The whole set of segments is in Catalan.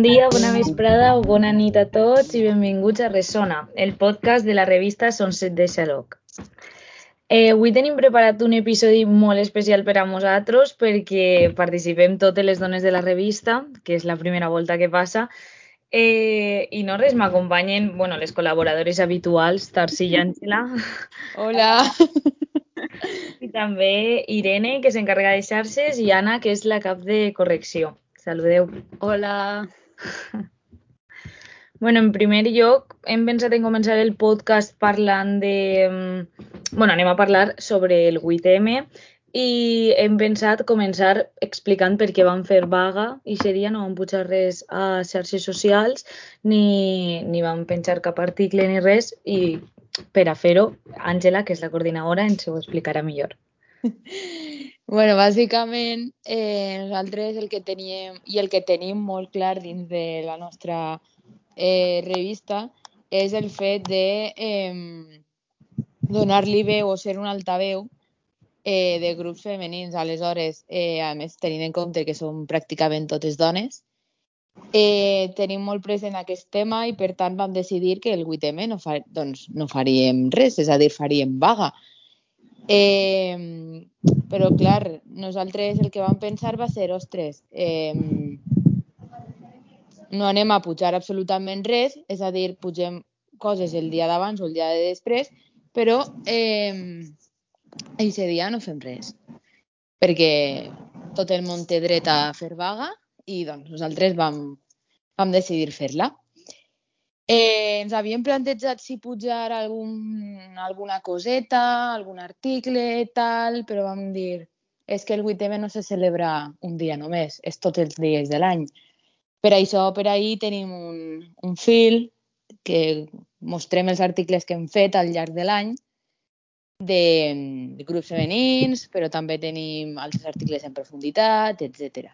Bon dia, bona vesprada o bona nit a tots i benvinguts a Resona, el podcast de la revista Sunset de Xaloc. Eh, avui tenim preparat un episodi molt especial per a nosaltres perquè participem totes les dones de la revista, que és la primera volta que passa, eh, i no res, m'acompanyen bueno, les col·laboradores habituals, Tarsi i Àngela. Hola. I també Irene, que s'encarrega de xarxes, i Anna, que és la cap de correcció. Saludeu. Hola. Bueno, en primer lloc, hem pensat en començar el podcast parlant de... mm, bueno, anem a parlar sobre el 8M i hem pensat començar explicant per què vam fer vaga i seria no vam pujar res a xarxes socials ni, ni vam penjar cap article ni res i per a fer-ho, Àngela, que és la coordinadora, ens ho explicarà millor. Bueno, bàsicament, eh, nosaltres el que teníem i el que tenim molt clar dins de la nostra eh, revista és el fet de eh, donar-li veu o ser un altaveu eh, de grups femenins. Aleshores, eh, a més, tenint en compte que som pràcticament totes dones, eh, tenim molt present aquest tema i, per tant, vam decidir que el 8M no, fa, doncs, no faríem res, és a dir, faríem vaga. Eh, però, clar, nosaltres el que vam pensar va ser, ostres, eh, no anem a pujar absolutament res, és a dir, pugem coses el dia d'abans o el dia de després, però eh, aquest dia no fem res, perquè tot el món té dret a fer vaga i doncs nosaltres vam, vam decidir fer-la. Eh, ens havíem plantejat si pujar algun, alguna coseta, algun article, tal, però vam dir és que el 8M no se celebra un dia només, és tots els dies de l'any. Per això, per ahir tenim un, un fil que mostrem els articles que hem fet al llarg de l'any de, de grups femenins, però també tenim altres articles en profunditat, etc.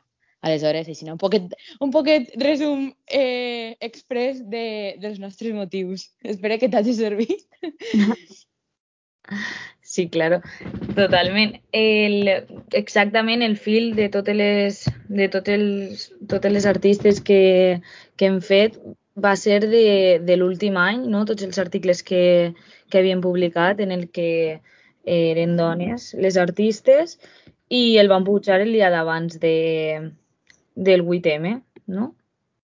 Aleshores, així, un poquet, un poquet resum eh, express de, dels nostres motius. Espero que t'hagi servit. Sí, claro, totalment. El, exactament el fil de totes les, de tots els, totes les artistes que, que hem fet va ser de, de l'últim any, no? tots els articles que, que havien publicat en el que eren dones les artistes i el van pujar el dia d'abans de, del 8M, no?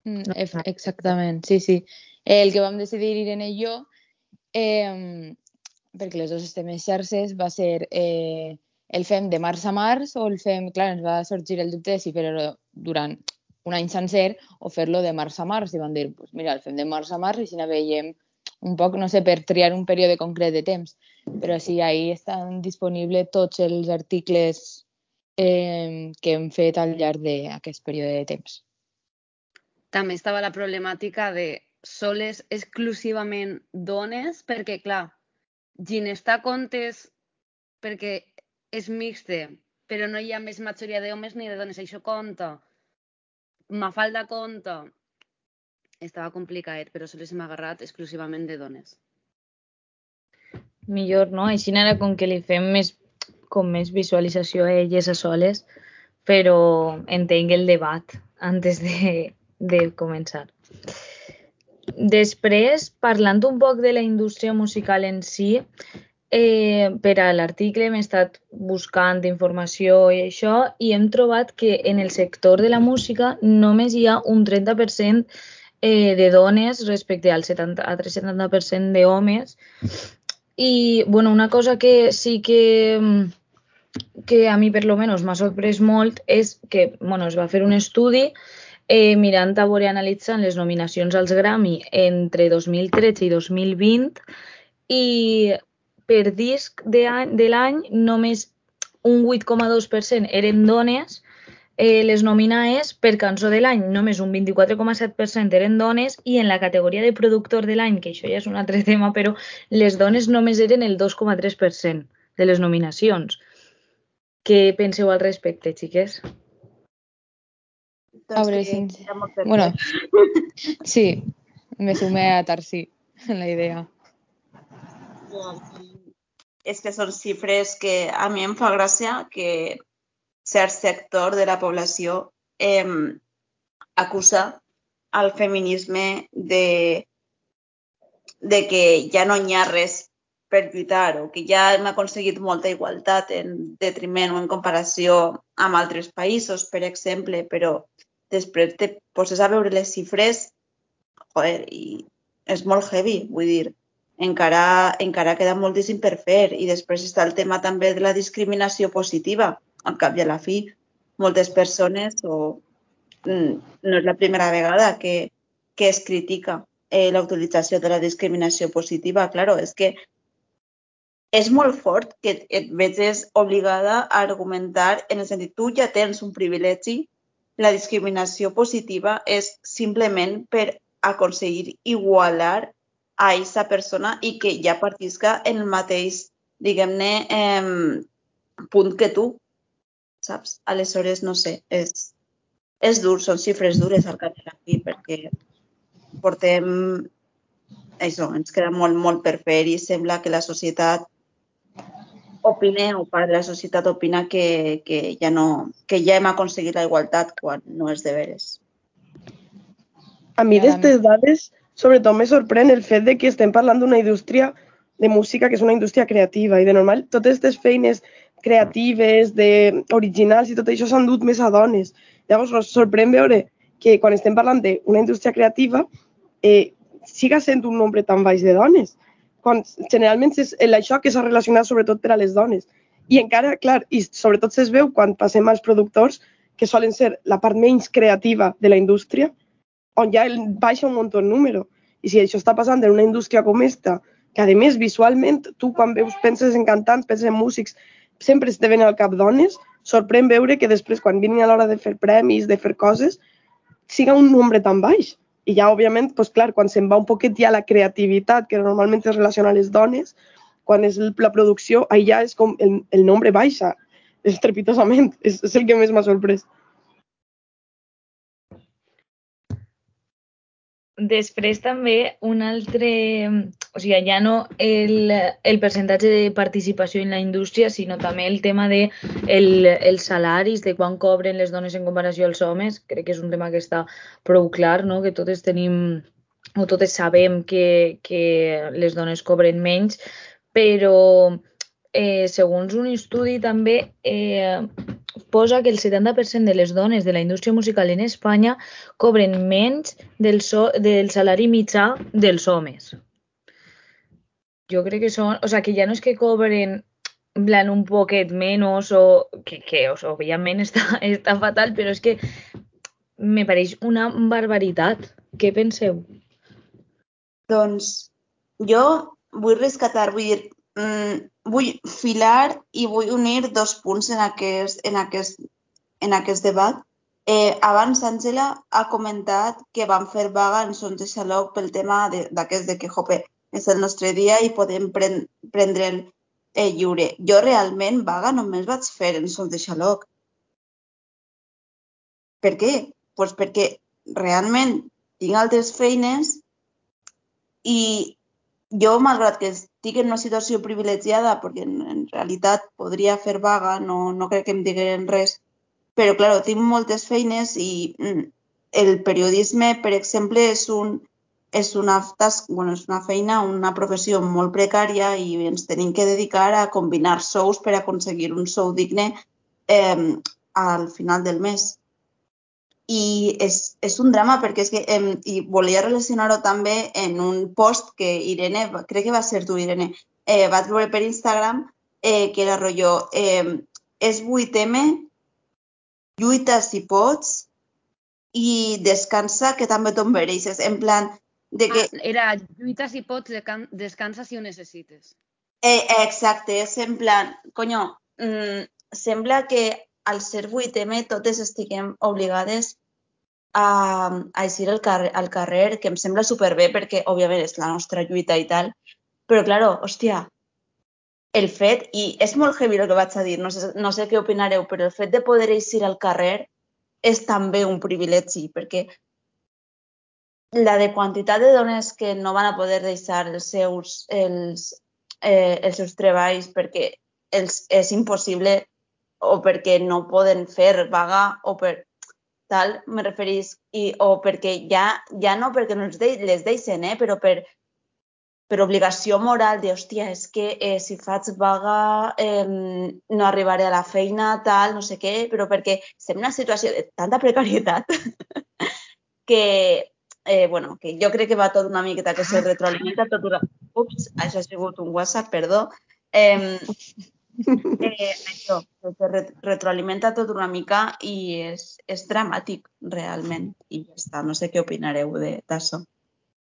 Mm, ef- exactament, sí, sí. El que vam decidir Irene i jo, eh, perquè les dues estem en xarxes, va ser eh, el fem de març a març o el fem, clar, ens va sorgir el dubte de si fer-ho durant un any sencer o fer-lo de març a març i van dir, pues mira, el fem de març a març i si no veiem un poc, no sé, per triar un període concret de temps, però sí, ahí estan disponibles tots els articles eh, que hem fet al llarg d'aquest període de temps. també estava la problemàtica de soles exclusivament dones, perquè, clar, Ginestà comptes perquè és mixte, però no hi ha més majoria d'homes ni de dones, això compta. Mafalda compta. Estava complicat, però sols hem agarrat exclusivament de dones. Millor, no? Així ara com que li fem més, com més visualització a elles a soles, però entenc el debat antes de, de començar. Després, parlant un poc de la indústria musical en si, eh, per a l'article hem estat buscant informació i això i hem trobat que en el sector de la música només hi ha un 30% eh, de dones respecte al 70, altre 70% d'homes. I, bueno, una cosa que sí que, mm, que a mi per lo menos m'ha sorprès molt és que, bueno, es va fer un estudi eh, mirant a veure analitzant les nominacions als Grammy entre 2013 i 2020 i per disc de, de l'any només un 8,2% eren dones, eh, les nominades per cançó de l'any només un 24,7% eren dones i en la categoria de productor de l'any, que això ja és un altre tema, però les dones només eren el 2,3% de les nominacions. Què penseu al respecte, xiques? Que ha molt per Bueno, sí, me sumé a Tarsi en la idea. És que són xifres que a mi em fa gràcia que cert sector de la població eh, acusa al feminisme de, de que ja no hi ha res per lluitar o que ja hem aconseguit molta igualtat en detriment o en comparació amb altres països, per exemple, però després te poses a veure les xifres joder, i és molt heavy, vull dir, encara, encara queda moltíssim per fer. I després està el tema també de la discriminació positiva, al cap i a la fi. Moltes persones, o mm, no és la primera vegada que, que es critica eh, la utilització de la discriminació positiva. Claro, és que és molt fort que et veges obligada a argumentar en el sentit tu ja tens un privilegi, la discriminació positiva és simplement per aconseguir igualar a aquesta persona i que ja partisca en el mateix, diguem-ne, eh, punt que tu, saps? Aleshores, no sé, és, és dur, són xifres dures al cap la fi, perquè portem això, ens queda molt, molt per fer i sembla que la societat opine o part de la societat opina que, que, ja no, que ja hem aconseguit la igualtat quan no és de veres. A mi d'aquestes dades, sobretot me sorprèn el fet de que estem parlant d'una indústria de música que és una indústria creativa i de normal totes aquestes feines creatives, de originals i tot això s'han dut més a dones. Llavors ens sorprèn veure que quan estem parlant d'una indústria creativa eh, siga sent un nombre tan baix de dones quan generalment és això que s'ha relacionat sobretot per a les dones. I encara, clar, i sobretot es veu quan passem als productors, que solen ser la part menys creativa de la indústria, on ja baixa un munt el número. I si això està passant en una indústria com esta, que a més visualment tu quan veus penses en cantants, penses en músics, sempre es te ven al cap dones, sorprèn veure que després quan vinguin a l'hora de fer premis, de fer coses, siga un nombre tan baix. I ja, òbviament, doncs, clar, quan se'n va un poquet ja la creativitat, que normalment es relaciona a les dones, quan és la producció, allà és com el, el nombre baixa, estrepitosament. És, és el que més m'ha sorprès. Després també un altre, o sigui, ja no el, el percentatge de participació en la indústria, sinó també el tema de el, els salaris, de quan cobren les dones en comparació als homes. Crec que és un tema que està prou clar, no? que totes tenim o totes sabem que, que les dones cobren menys, però eh, segons un estudi també eh, posa que el 70% de les dones de la indústria musical en Espanya cobren menys del, so, del salari mitjà dels homes. Jo crec que són... O sigui, que ja no és que cobren plan un poquet menys o que, que o sigui, òbviament està, està fatal, però és que me pareix una barbaritat. Què penseu? Doncs jo vull rescatar, vull dir, mm, vull filar i vull unir dos punts en aquest, en aquest, en aquest debat. Eh, abans, Àngela ha comentat que van fer vaga en Sons de Xaloc pel tema d'aquest de, de que, jope, és el nostre dia i podem pren, prendre el eh, lliure. Jo realment vaga només vaig fer en Sons de Xaloc. Per què? Pues perquè realment tinc altres feines i jo, malgrat que estic en una situació privilegiada, perquè en, en realitat podria fer vaga, no, no crec que em diguin res, però, clar, tinc moltes feines i mm, el periodisme, per exemple, és, un, és, una, task, bueno, és una feina, una professió molt precària i ens tenim que dedicar a combinar sous per aconseguir un sou digne eh, al final del mes i és, és un drama perquè és que eh, i volia relacionar-ho també en un post que Irene, crec que va ser tu Irene, eh, vaig veure per Instagram eh, que era rotllo eh, és 8M, lluita si pots i descansa que també te'n mereixes. En plan, de que... Ah, era lluita si pots, descansa si ho necessites. Eh, exacte, és en plan, conyo, mm, sembla que al ser 8M totes estiguem obligades a, a eixir al carrer, al carrer, que em sembla superbé perquè, òbviament, és la nostra lluita i tal, però, claro, hòstia, el fet, i és molt heavy el que vaig a dir, no sé, no sé què opinareu, però el fet de poder eixir al carrer és també un privilegi, perquè la de quantitat de dones que no van a poder deixar els seus, els, eh, els seus treballs perquè els, és impossible o perquè no poden fer vaga o per... tal, me referís, i, o perquè ja, ja no perquè no les, de, les deixen, eh, però per, per obligació moral de, hòstia, és que eh, si faig vaga eh, no arribaré a la feina, tal, no sé què, però perquè estem una situació de tanta precarietat que, eh, bueno, que jo crec que va tot una miqueta que se retroalimenta tot una... Ups, això ha sigut un WhatsApp, perdó. Eh, eh, això, se retroalimenta tot una mica i és, és dramàtic, realment. I ja està, no sé què opinareu d'això.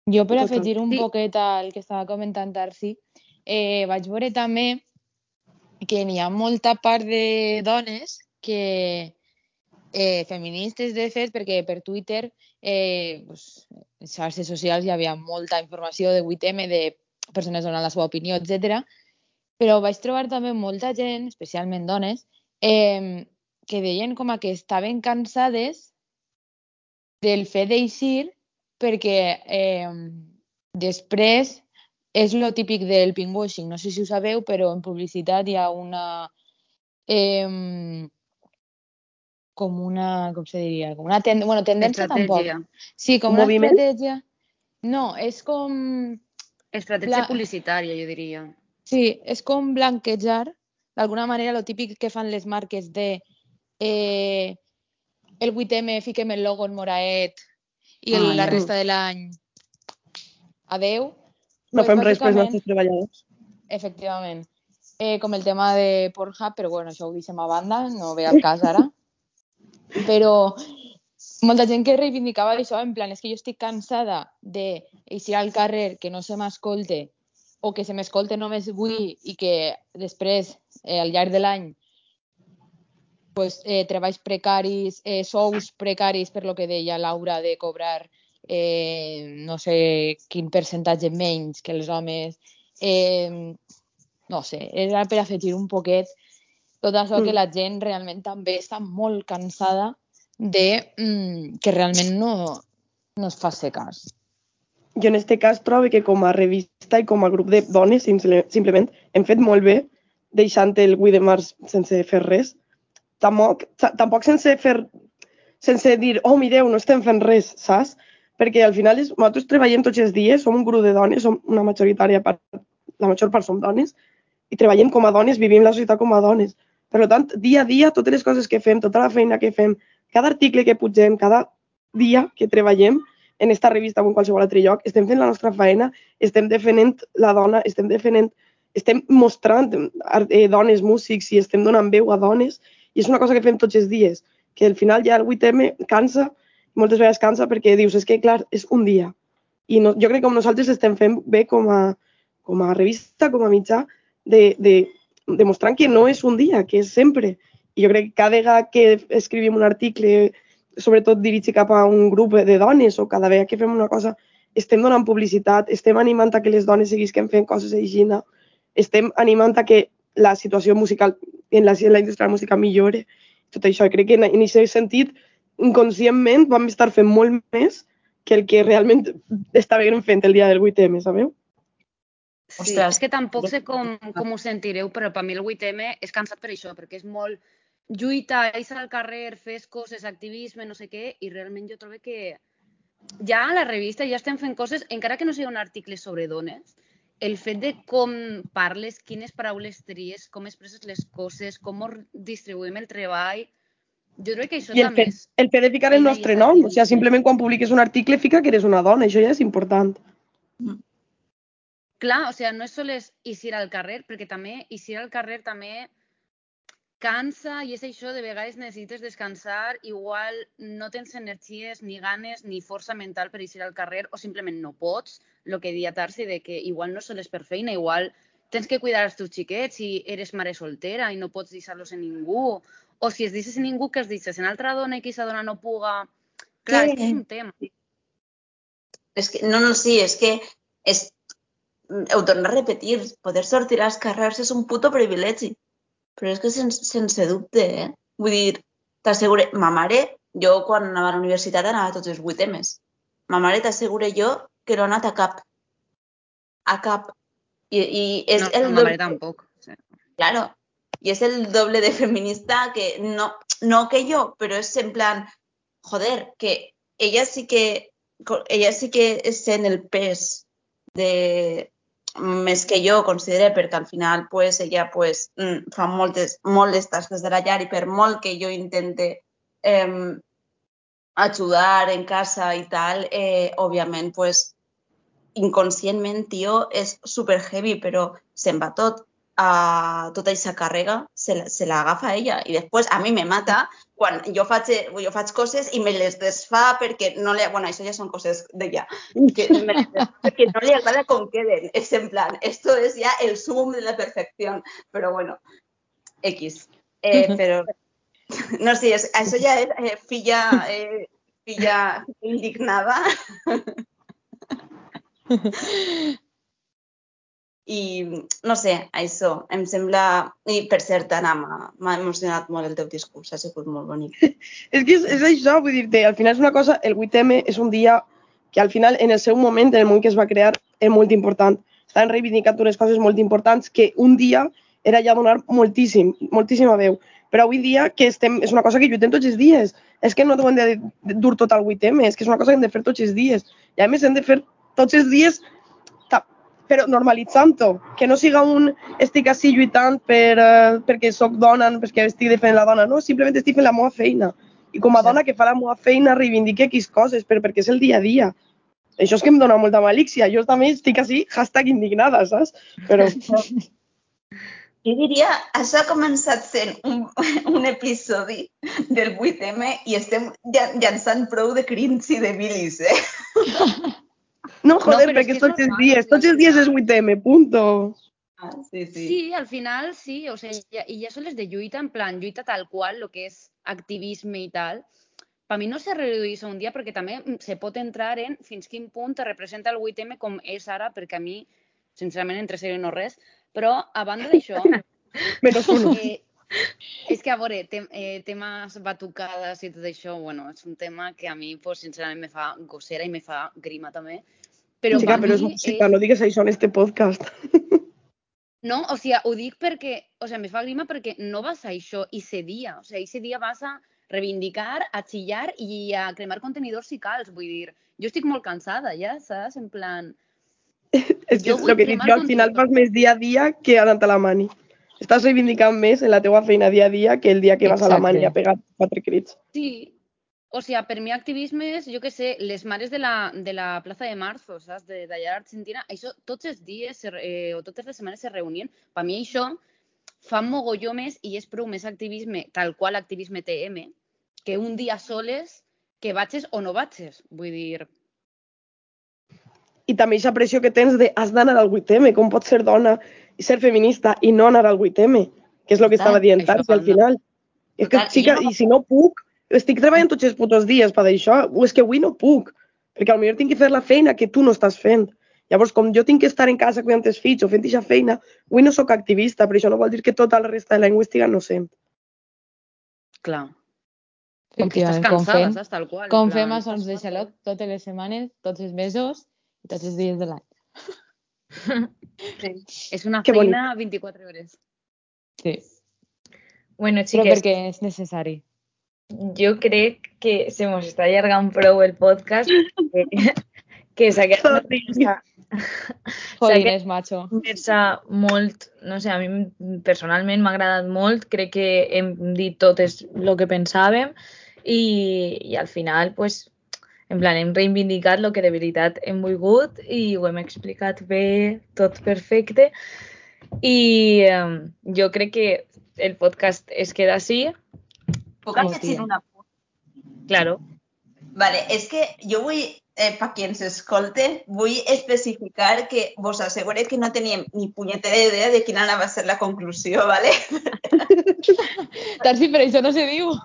Jo, per afegir un poquet al que estava comentant Darcy, eh, vaig veure també que n'hi ha molta part de dones que eh, feministes, de fet, perquè per Twitter, eh, pues, xarxes socials hi havia molta informació de 8M, de persones donant la seva opinió, etc però vaig trobar també molta gent, especialment dones, eh, que deien com a que estaven cansades del fet d'eixir perquè eh, després és lo típic del pinkwashing, no sé si ho sabeu, però en publicitat hi ha una... Eh, com una, com se diria, com una tend bueno, tendència estratègia. tampoc. Sí, com Un una moviment? estratègia. No, és com Estratègia La- publicitària, jo diria. Sí, és com blanquejar, d'alguna manera, lo típic que fan les marques de eh, el 8M fiquem el logo en moraet i el, Ah, la resta de l'any adeu. No Pues, fem res pels nostres treballadors. Efectivament. Eh, com el tema de Pornhub, però bueno, això ho deixem a banda, no ve al cas ara. Però molta gent que reivindicava això, en plan, és que jo estic cansada de eixir al carrer, que no se m'escolte, o que se m'escolte només avui i que després, eh, al llarg de l'any, pues, eh, treballs precaris, eh, sous precaris, per lo que deia Laura, de cobrar eh, no sé quin percentatge menys que els homes. Eh, no sé, era per afegir un poquet tot això Mm. que la gent realment també està molt cansada de mm, que realment no, no es faci cas. Jo en este cas trobo que com a revista i com a grup de dones simple- simplement hem fet molt bé deixant el 8 de març sense fer res. Tampoc, ta- tampoc sense fer sense dir, oh, mireu, no estem fent res, saps? Perquè al final és, nosaltres treballem tots els dies, som un grup de dones, som una majoritària part, la major part som dones, i treballem com a dones, vivim la societat com a dones. Per tant, dia a dia, totes les coses que fem, tota la feina que fem, cada article que pugem, cada dia que treballem en esta revista o en qualsevol altre lloc, estem fent la nostra feina, estem defendent la dona, estem defendent, estem mostrant eh, dones, músics i estem donant veu a dones i és una cosa que fem tots els dies, que al final ja el 8M cansa, moltes vegades cansa perquè dius, és que clar, és un dia. I no, jo crec que nosaltres estem fent bé com a, com a revista, com a mitjà, de, de, demostrant que no és un dia, que és sempre. I jo crec que cada vegada que escrivim un article, sobretot dirigit cap a un grup de dones, o cada vegada que fem una cosa, estem donant publicitat, estem animant a que les dones seguisquen fent coses així, estem animant a que la situació musical en la, en la indústria de la música millore. Tot això, crec que en, en aquest sentit, inconscientment vam estar fent molt més que el que realment estàvem fent el dia del 8M, sabeu? Sí, Ostres. és que tampoc sé com, com ho sentireu, però per mi el 8M és cansat per això, perquè és molt lluita, és al carrer, fes coses, activisme, no sé què, i realment jo trobo que ja a la revista ja estem fent coses, encara que no sigui un article sobre dones, el fet de com parles, quines paraules tries, com expresses les coses, com or- distribuïm el treball, jo crec que això I el també fet, és... el fet de ficar el nostre nom, o sigui, simplement quan publiques un article fica que eres una dona, això ja és important. Clar, o sigui, no és sols eixir al carrer, perquè també eixir al carrer també cansa i és això, de vegades necessites descansar, igual no tens energies, ni ganes, ni força mental per eixir al carrer o simplement no pots, el que dia Tarsi, de que igual no sols per feina, igual tens que cuidar els teus xiquets si eres mare soltera i no pots deixar-los en ningú, o si es deixes en ningú que es deixes en altra dona i que aquesta dona no puga... Clar, Sí. és un tema. És que, no, no, sí, és que és, ho torno a repetir, poder sortir als carrers és un puto privilegi. Però és que sense, sense dubte, eh? Vull dir, t'assegure... Ma mare, jo quan anava a la universitat anava tots els vuit temes. Ma mare t'assegure jo que no ha anat a cap. A cap. I, i és No, el no, ma mare doble- tampoc. Sí. Claro. Y es el doble de feminista que no, no que yo, pero es en plan, joder, que ella sí que, ella sí que sent el pes de, més que jo considero perquè al final pues, ella pues, mm, fa moltes, moltes tasques de la llar i per molt que jo intente eh, ajudar en casa i tal, eh, òbviament pues, inconscientment, tio, és super heavy, però se'n va tot a tota aquesta càrrega se, se l'agafa ella i després a mi me mata quan jo faig, jo faig coses i me les desfà perquè no li... Bueno, això ja són coses d'ella. Que me les desfà perquè no li agrada com queden. És en plan, esto es ja el sum de la perfecció. Però bueno, X. Eh, però, no sé, és, això ja és eh, filla, eh, filla indignada. I no sé, això em sembla... I per cert, Anna, m'ha emocionat molt el teu discurs, ha sigut molt bonic. és que és, és això, vull dir-te, al final és una cosa, el 8M és un dia que al final, en el seu moment, en el moment que es va crear, és molt important. Estaven reivindicant unes coses molt importants que un dia era ja donar moltíssim, moltíssima veu. Però avui dia que estem, és una cosa que lluitem tots els dies. És que no ho hem de dur tot el 8M, és que és una cosa que hem de fer tots els dies. I a més hem de fer tots els dies però normalitzant-ho, que no siga un estic així lluitant per, uh, perquè sóc dona, perquè estic defendent la dona, no, simplement estic fent la meva feina. I com a dona que fa la meva feina reivindique X coses, però perquè és el dia a dia. Això és que em dona molta malícia. Jo també estic així, hashtag indignada, saps? Però... Jo diria, això ha començat sent un, un episodi del 8M i estem llançant prou de cringe i de bilis, eh? No, joder, no, perquè és tots els dies, tots els dies és 8M, punto. Ah, sí, sí. sí, al final sí, o sea, ja, i ja són les de lluita, en plan, lluita tal qual, lo que és activisme i tal, per mi no se redueix a un dia perquè també se pot entrar en fins quin punt te representa el 8M com és ara, perquè a mi, sincerament, entre ser no res, però a banda d'això... Menos uno. Eh, és que, a veure, te, eh, temes batucades i tot això, bueno, és un tema que a mi, pues, sincerament, me fa gossera i me fa grima també. Però, Chica, però és música, és... no digues això en este podcast. No, o sigui, ho dic perquè, o sigui, me fa grima perquè no vas a això i se dia, o sigui, ese dia vas a reivindicar, a xillar i a cremar contenidors si cals, vull dir, jo estic molt cansada ja, saps? En plan... és que el que dic jo, al final vas més dia a dia que anant a la mani. Estàs reivindicant més en la teua feina dia a dia que el dia que vas Exacte. a la mani a pegar quatre crits. Sí, o sigui, per mi activisme és, jo que sé, les mares de la, de la plaça de Marzo, saps, d'allà d'Argentina, això tots els dies eh, o totes les setmanes se reunien. Per mi això fa mogolló més i és prou més activisme, tal qual activisme TM, que un dia soles que vagis o no vagis. Vull dir... I també aquesta pressió que tens de has d'anar al 8M, com pots ser dona i ser feminista i no anar al 8M, que és el que estava dient Tarsi al final. És que, xica, no... i si no puc, estic treballant tots els putos dies per això, o és que avui no puc, perquè potser tinc que fer la feina que tu no estàs fent. Llavors, com jo tinc que estar en casa cuidant els fills o fent aquesta feina, avui no sóc activista, però això no vol dir que tota la resta de la estiga no sent. Clar. Com que estàs cansada, com fem, saps? Tal qual. Com fem a Sons de Xalot totes les setmanes, tots els mesos i tots els dies de l'any. Sí. És una que feina bonic. 24 hores. Sí. Bueno, xiques... Però perquè és necessari yo creo que se nos está allargant prou el podcast que, que s'ha quedat Joder, macho. Conversa molt, no sé, a mi personalment m'ha agradat molt, crec que hem dit tot el que pensàvem i, i al final, pues, en plan, hem reivindicat el que de veritat hem volgut i ho hem explicat bé, tot perfecte. I um, jo crec que el podcast es queda així, Puc afegir una punt? Claro. Vale, és que jo vull, eh, per qui ens escolte, vull especificar que vos asseguré que no teníem ni punyetera idea de quina anava a ser la conclusió, ¿vale? Tarsi, però això no se diu.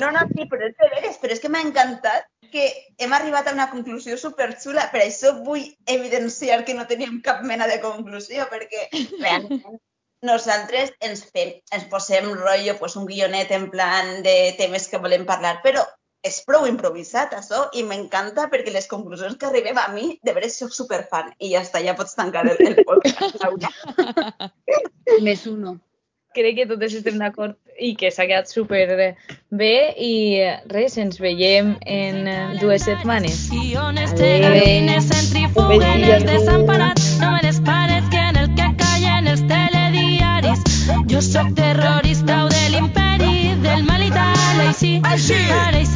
No, no, sí, però és de veres, però és que m'ha encantat que hem arribat a una conclusió superxula, per això vull evidenciar que no teníem cap mena de conclusió, perquè realment nosaltres ens, fem, ens posem rotllo pues, un guionet en plan de temes que volem parlar, però és prou improvisat, això, i m'encanta perquè les conclusions que arribem a mi, de veres, soc superfan. I ja està, ja pots tancar el, el podcast, Més uno. crec que totes estem d'acord i que s'ha quedat super bé i res, ens veiem en dues setmanes. Adéu. centrifugues desemparats, jo sóc terrorista o de l'imperi del mal i tal, així, així. Ara, així.